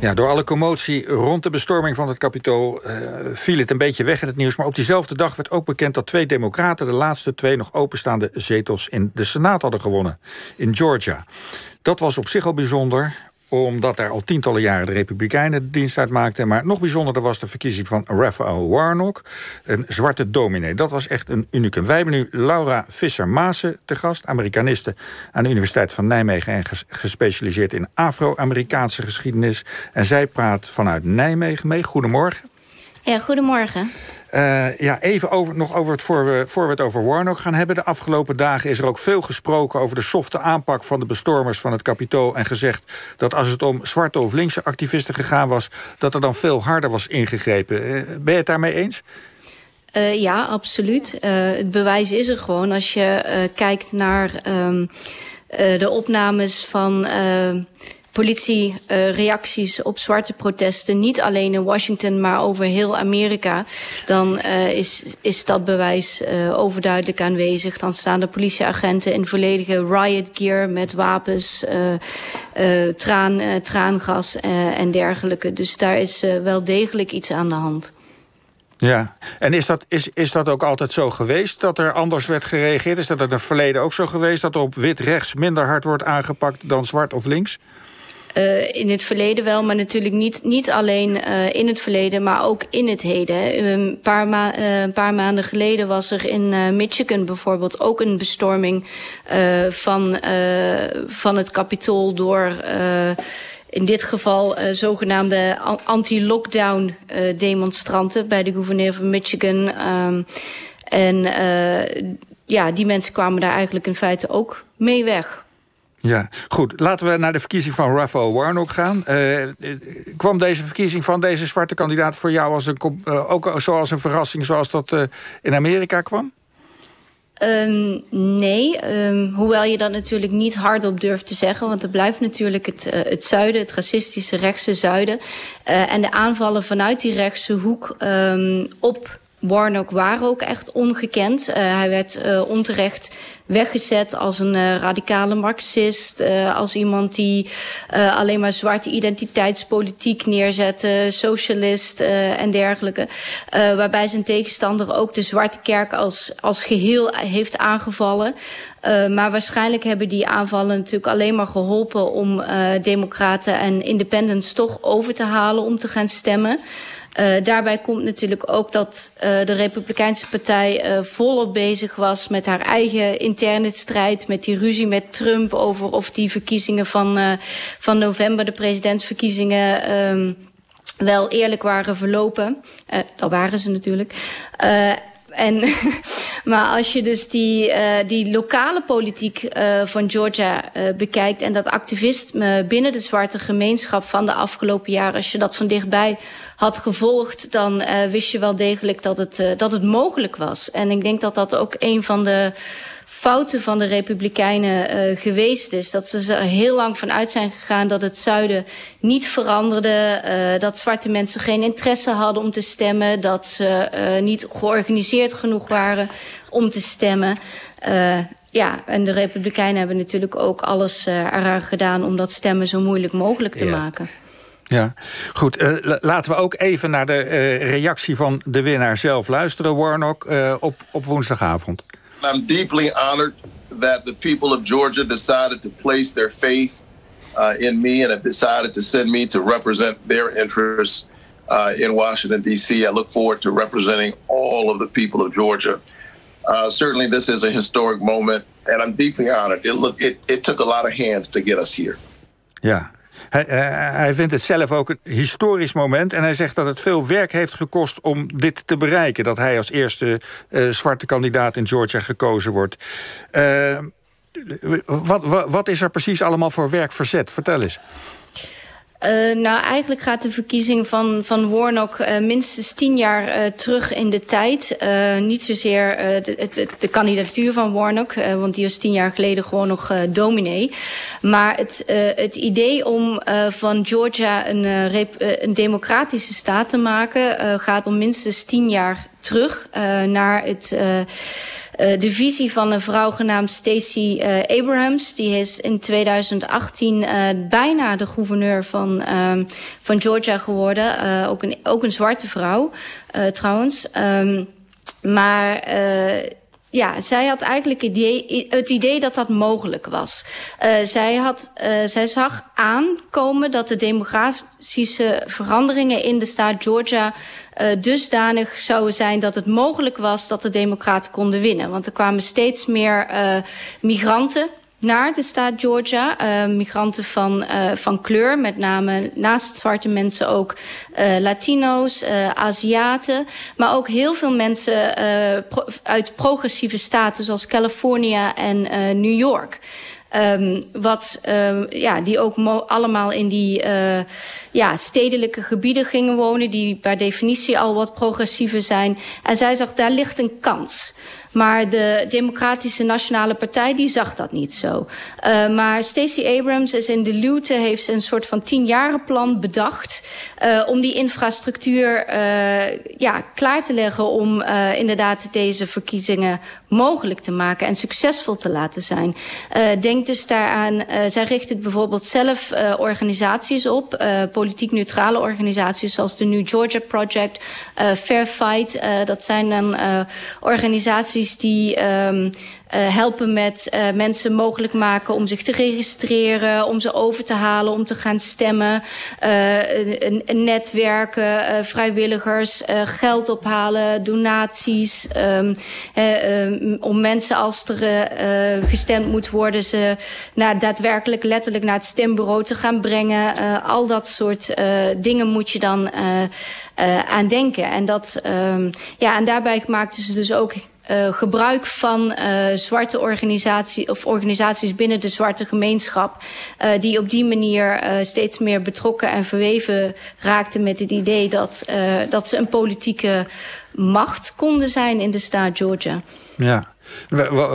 Ja, door alle commotie rond de bestorming van het kapitool uh, viel het een beetje weg in het nieuws. Maar op diezelfde dag werd ook bekend dat twee democraten de laatste twee nog openstaande zetels in de Senaat hadden gewonnen. In Georgia. Dat was op zich al bijzonder omdat er al tientallen jaren de Republikeinen de dienst uitmaakten. Maar nog bijzonderder was de verkiezing van Raphael Warnock, een zwarte dominee. Dat was echt een unicum. Wij hebben nu Laura Visser-Maassen te gast, Amerikaniste aan de Universiteit van Nijmegen en gespecialiseerd in Afro-Amerikaanse geschiedenis. En zij praat vanuit Nijmegen mee. Goedemorgen. Ja, goedemorgen. Uh, ja, even over, nog over het, voor we, voor we het over Warnock gaan hebben. De afgelopen dagen is er ook veel gesproken over de softe aanpak van de bestormers van het kapitool. En gezegd dat als het om zwarte of linkse activisten gegaan was, dat er dan veel harder was ingegrepen. Uh, ben je het daarmee eens? Uh, ja, absoluut. het bewijs is er gewoon als je kijkt naar um, de opnames van politiereacties op zwarte protesten, niet alleen in Washington, maar over heel Amerika, dan uh, is, is dat bewijs uh, overduidelijk aanwezig. Dan staan de politieagenten in volledige riot gear met wapens, uh, traan, traangas en dergelijke. Dus daar is wel degelijk iets aan de hand. Ja, en is dat, is, is dat ook altijd zo geweest dat er anders werd gereageerd? Is dat in het verleden ook zo geweest dat er op wit rechts minder hard wordt aangepakt dan zwart of links? Uh, in het verleden wel, maar natuurlijk niet, niet alleen uh, in het verleden, maar ook in het heden. Een paar, uh, een paar maanden geleden was er in Michigan bijvoorbeeld ook een bestorming van, van het kapitool door in dit geval zogenaamde anti-lockdown demonstranten bij de gouverneur van Michigan. Um, en ja, die mensen kwamen daar eigenlijk in feite ook mee weg. Ja, goed. Laten we naar de verkiezing van Raphael Warnock gaan. Uh, kwam deze verkiezing van deze zwarte kandidaat voor jou als een, uh, ook zoals een verrassing zoals dat uh, in Amerika kwam? Um, nee, um, hoewel je dat natuurlijk niet hardop durft te zeggen... want het blijft natuurlijk het, het zuiden, het racistische rechtse zuiden. En de aanvallen vanuit die rechtse hoek um, op Warnock waren ook echt ongekend. Uh, hij werd uh, onterecht weggezet als een uh, radicale marxist, uh, als iemand die uh, alleen maar zwarte identiteitspolitiek neerzette, socialist en dergelijke. waarbij zijn tegenstander ook de zwarte kerk als, als geheel heeft aangevallen. maar waarschijnlijk hebben die aanvallen natuurlijk alleen maar geholpen om democraten en independents toch over te halen om te gaan stemmen. Uh, daarbij komt natuurlijk ook dat uh, de Republikeinse partij uh, volop bezig was met haar eigen interne strijd, met die ruzie met Trump over of die verkiezingen van, van november, de presidentsverkiezingen, um, wel eerlijk waren verlopen. dat waren ze natuurlijk. En, maar als je dus die, uh, die lokale politiek uh, van Georgia uh, bekijkt... en dat activisme binnen de zwarte gemeenschap van de afgelopen jaren... als je dat van dichtbij had gevolgd... dan wist je wel degelijk dat het, dat het mogelijk was. En ik denk dat dat ook een van de fouten van de Republikeinen uh, geweest is. Dat ze er heel lang van uit zijn gegaan dat het zuiden niet veranderde. Uh, dat zwarte mensen geen interesse hadden om te stemmen. Dat ze uh, niet georganiseerd genoeg waren om te stemmen. ja, en de Republikeinen hebben natuurlijk ook alles eraan gedaan... om dat stemmen zo moeilijk mogelijk te ja. maken. Ja, goed. Uh, laten we ook even naar de uh, reactie van de winnaar zelf luisteren, Warnock, uh, op, op woensdagavond. I'm deeply honored that the people of Georgia decided to place their faith uh, in me and have decided to send me to represent their interests uh, in Washington, D.C. I look forward to representing all of the people of Georgia. Uh, certainly, this is a historic moment, and I'm deeply honored. It, look, it, it took a lot of hands to get us here. Yeah. Hij, uh, hij, vindt het zelf ook een historisch moment. En hij zegt dat het veel werk heeft gekost om dit te bereiken. Dat hij als eerste uh, zwarte kandidaat in Georgia gekozen wordt. Uh, wat, wat, wat, is er precies allemaal voor werk verzet? Vertel eens. Uh, nou, eigenlijk gaat de verkiezing van, van Warnock uh, minstens tien jaar uh, terug in de tijd. niet zozeer de, de, de, kandidatuur van Warnock, want die was tien jaar geleden gewoon nog dominee. Maar het, het idee om van Georgia een, een democratische staat te maken gaat om minstens tien jaar terug naar het de visie van een vrouw genaamd Stacey Abrams. Die is in 2018 bijna de gouverneur van, ehm, van Georgia geworden. ook, een, ook een zwarte vrouw trouwens. Ehm, maar ja, zij had eigenlijk idee, het idee dat dat mogelijk was. Uh, zij, had, uh, zij zag aankomen dat de demografische veranderingen in de staat Georgia uh, dusdanig zouden zijn dat het mogelijk was dat de democraten konden winnen. Want er kwamen steeds meer migranten naar de staat Georgia. Uh, migranten van, van kleur, met name naast zwarte mensen ook Latino's, Aziaten. Maar ook heel veel mensen uit progressieve staten zoals California en New York. Um, wat, um, ja, die ook allemaal in die uh, ja, stedelijke gebieden gingen wonen... die per definitie al wat progressiever zijn. En zij zag, daar ligt een kans. Maar de Democratische Nationale Partij die zag dat niet zo. Uh, maar Stacey Abrams is in de Luwte heeft een soort van tienjarenplan bedacht... Uh, om die infrastructuur uh, ja, klaar te leggen om inderdaad deze verkiezingen mogelijk te maken en succesvol te laten zijn. denk dus daaraan, zij richt het bijvoorbeeld zelf organisaties op, politiek neutrale organisaties zoals de New Georgia Project, Fair Fight. dat zijn dan organisaties die um, uh, helpen met uh, mensen mogelijk maken om zich te registreren, om ze over te halen, om te gaan stemmen. Uh, netwerken, vrijwilligers, geld ophalen, donaties. Um, um, om mensen als er gestemd moet worden, ze naar, daadwerkelijk letterlijk naar het stembureau te gaan brengen. al dat soort dingen moet je dan aan denken. En, dat, ja, en daarbij maakten ze dus ook uh, gebruik van uh, zwarte organisaties of organisaties binnen de zwarte gemeenschap. Uh, die op die manier steeds meer betrokken en verweven raakten met het idee dat, dat ze een politieke macht konden zijn in de staat Georgia. Ja,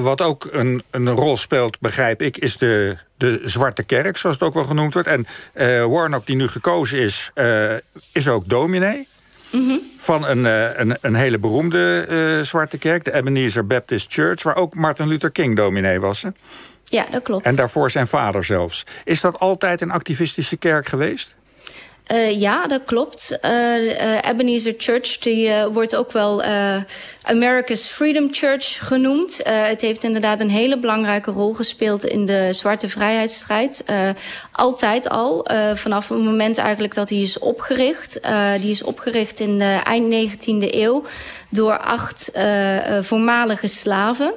wat ook een, een rol speelt, begrijp ik, is de, de Zwarte Kerk, zoals het ook wel genoemd wordt. En Warnock, die nu gekozen is, is ook dominee. Mm Van een, uh, een, een, hele beroemde uh, zwarte kerk, de Ebenezer Baptist Church, waar ook Martin Luther King dominee was. Hè? Ja, dat klopt. En daarvoor zijn vader zelfs. Is dat altijd een activistische kerk geweest? Uh, ja, dat klopt. Uh, Ebenezer Church die, wordt ook wel America's Freedom Church genoemd. het heeft inderdaad een hele belangrijke rol gespeeld in de zwarte vrijheidsstrijd. altijd al, vanaf het moment eigenlijk dat hij is opgericht. die is opgericht in de eind 19e eeuw door acht voormalige slaven.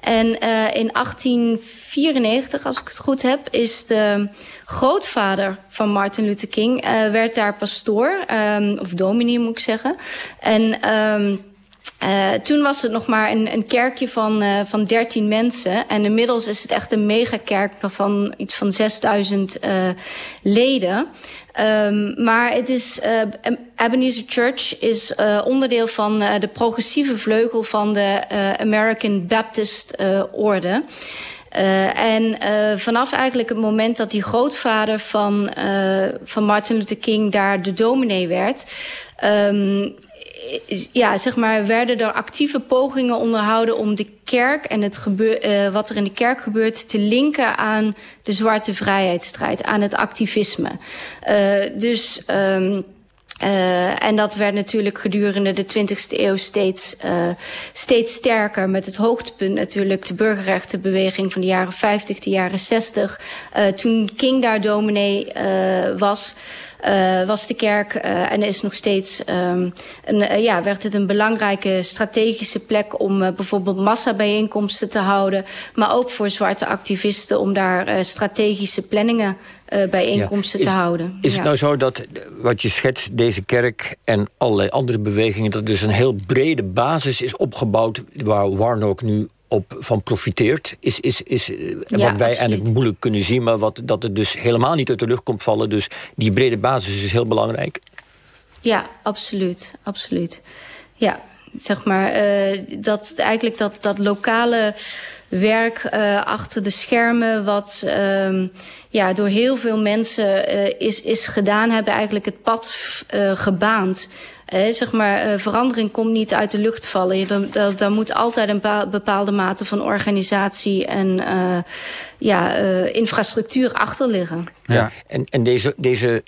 En uh, in 1894, als ik het goed heb, is de grootvader van Martin Luther King... Uh, werd daar pastoor, um, of dominee moet ik zeggen. En... Um, uh, toen was het nog maar een, een kerkje van, uh, van 13 mensen. En inmiddels is het echt een megakerk van iets van 6000 uh, leden. Um, maar het is, Ebenezer Church is onderdeel van de progressieve vleugel van de American Baptist Orde. Uh, en uh, vanaf eigenlijk het moment dat die grootvader van, uh, van Martin Luther King daar de dominee werd... Um, ja, zeg maar, werden er actieve pogingen onderhouden om de kerk en het gebeur, uh, wat er in de kerk gebeurt te linken aan de zwarte vrijheidsstrijd, aan het activisme. Uh, dus. Uh, en dat werd natuurlijk gedurende de 20e eeuw steeds, steeds sterker. Met het hoogtepunt natuurlijk de burgerrechtenbeweging van de jaren 50, de jaren 60. Uh, toen King daar dominee was, was de kerk uh, en is nog steeds um, een, uh, ja, werd het een belangrijke strategische plek om bijvoorbeeld massabijeenkomsten te houden, maar ook voor zwarte activisten om daar strategische planningen uh, bijeenkomsten ja. is, te houden. Is het nou zo dat wat je schetst, deze kerk en allerlei andere bewegingen, dat dus een heel brede basis is opgebouwd waar Warnock nu op van profiteert, is, is, is ja, wat wij absoluut. eigenlijk moeilijk kunnen zien, maar wat, dat het dus helemaal niet uit de lucht komt vallen. Dus die brede basis is heel belangrijk. Ja, absoluut. absoluut. Ja, zeg maar, uh, dat eigenlijk dat, dat lokale werk uh, achter de schermen, wat uh, ja, door heel veel mensen uh, is, is gedaan, hebben eigenlijk het pad gebaand Uh, zeg maar, verandering komt niet uit de lucht vallen. Daar moet altijd een bepaalde mate van organisatie en ja, infrastructuur achter liggen. Ja, en, en deze, deze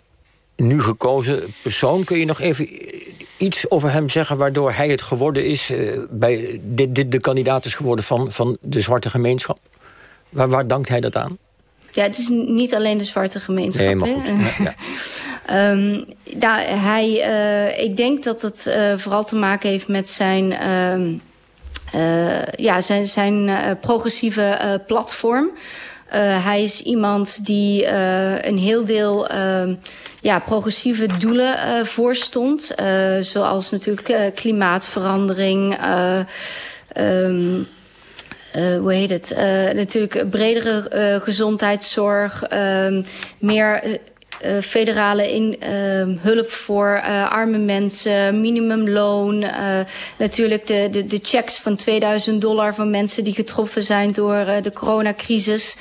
nu gekozen persoon, kun je nog even iets over hem zeggen waardoor hij het geworden is, bij dit, dit de kandidaat is geworden van, van de zwarte gemeenschap? Waar, waar dankt hij dat aan? Ja, het is niet alleen de zwarte gemeenschap. Nee, maar goed. Ja. um, hij, uh, ik denk dat het uh, vooral te maken heeft met zijn, uh, ja, zijn, zijn progressieve platform. hij is iemand die een heel deel ehm, ja, progressieve doelen voorstond. zoals natuurlijk klimaatverandering... Um, hoe heet het? Uh, natuurlijk bredere uh, gezondheidszorg, ehm, meer uh, federale in, uh, hulp voor uh, arme mensen, minimumloon. natuurlijk de, de, de checks van 2000 dollar van mensen die getroffen zijn door de coronacrisis.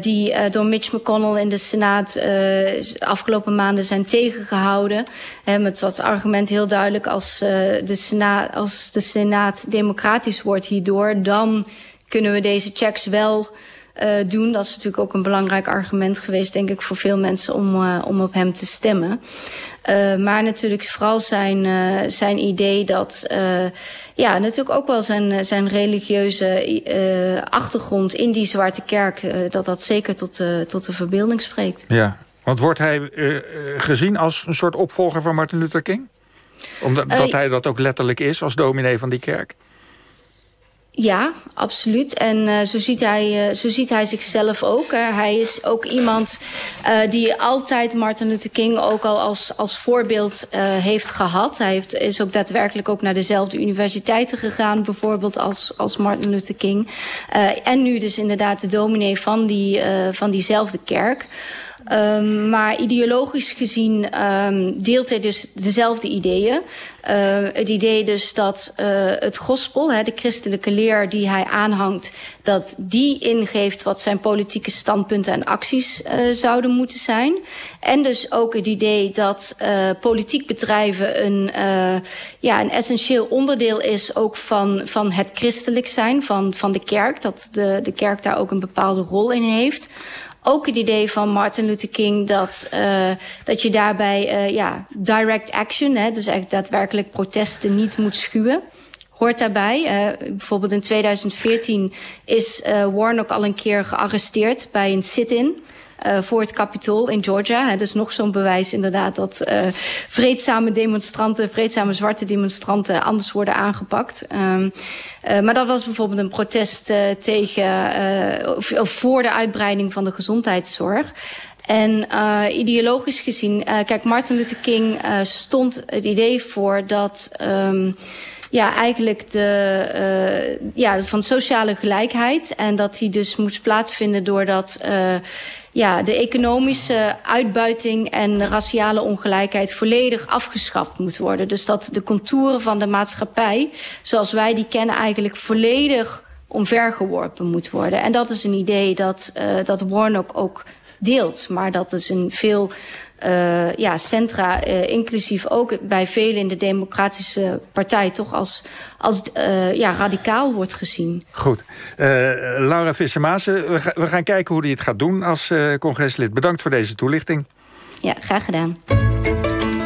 die door Mitch McConnell in de Senaat de afgelopen maanden zijn tegengehouden. met wat argument heel duidelijk als, de als de Senaat democratisch wordt hierdoor, dan kunnen we deze checks wel uh, doen. Dat is natuurlijk ook een belangrijk argument geweest, denk ik, voor veel mensen om, uh, om op hem te stemmen. Uh, maar natuurlijk vooral zijn, zijn idee dat, ja, natuurlijk ook wel zijn, zijn religieuze achtergrond in die Zwarte Kerk, dat dat zeker tot, tot de verbeelding spreekt. Ja, want wordt hij gezien als een soort opvolger van Martin Luther King? Omdat dat hij dat ook letterlijk is als dominee van die kerk? Ja, absoluut. En uh, zo, ziet hij, uh, zo ziet hij zichzelf ook. Hij is ook iemand die altijd Martin Luther King ook al als, als voorbeeld heeft gehad. Hij heeft, is ook daadwerkelijk ook naar dezelfde universiteiten gegaan, bijvoorbeeld als, als Martin Luther King. en nu dus inderdaad de dominee van, die, van diezelfde kerk. Um, maar ideologisch gezien um, deelt hij dus dezelfde ideeën. Uh, het idee dus dat uh, het gospel, hè, de christelijke leer die hij aanhangt... dat die ingeeft wat zijn politieke standpunten en acties uh, zouden moeten zijn. En dus ook het idee dat politiek bedrijven een, ja, een essentieel onderdeel is... ook van, van het christelijk zijn, van, van de kerk. Dat de, de kerk daar ook een bepaalde rol in heeft ook het idee van Martin Luther King dat, uh, dat je daarbij uh, ja, direct action, hè, dus eigenlijk daadwerkelijk protesten niet moet schuwen. Hoort daarbij. Uh, bijvoorbeeld in 2014 is Warnock al een keer gearresteerd bij een sit-in. Uh, voor het Capitool in Georgia. Dat is nog zo'n bewijs inderdaad dat uh, vreedzame demonstranten, vreedzame zwarte demonstranten anders worden aangepakt. Um, uh, maar dat was bijvoorbeeld een protest tegen, of, of, voor de uitbreiding van de gezondheidszorg. En ideologisch gezien, kijk, Martin Luther King stond het idee voor dat um, ja, eigenlijk de, ja, van sociale gelijkheid. En dat die dus moest plaatsvinden doordat ja, de economische uitbuiting en raciale ongelijkheid volledig afgeschaft moet worden. Dus dat de contouren van de maatschappij, zoals wij die kennen, eigenlijk volledig omvergeworpen moet worden. En dat is een idee dat, uh, dat Warnock ook deelt. Maar dat is een veel uh, ja, centra, uh, inclusief ook bij velen in de Democratische Partij, toch als, als uh, ja, radicaal wordt gezien. Goed. Laura Vissermazen, we, we, gaan kijken hoe hij het gaat doen als congreslid. Bedankt voor deze toelichting. Ja, graag gedaan.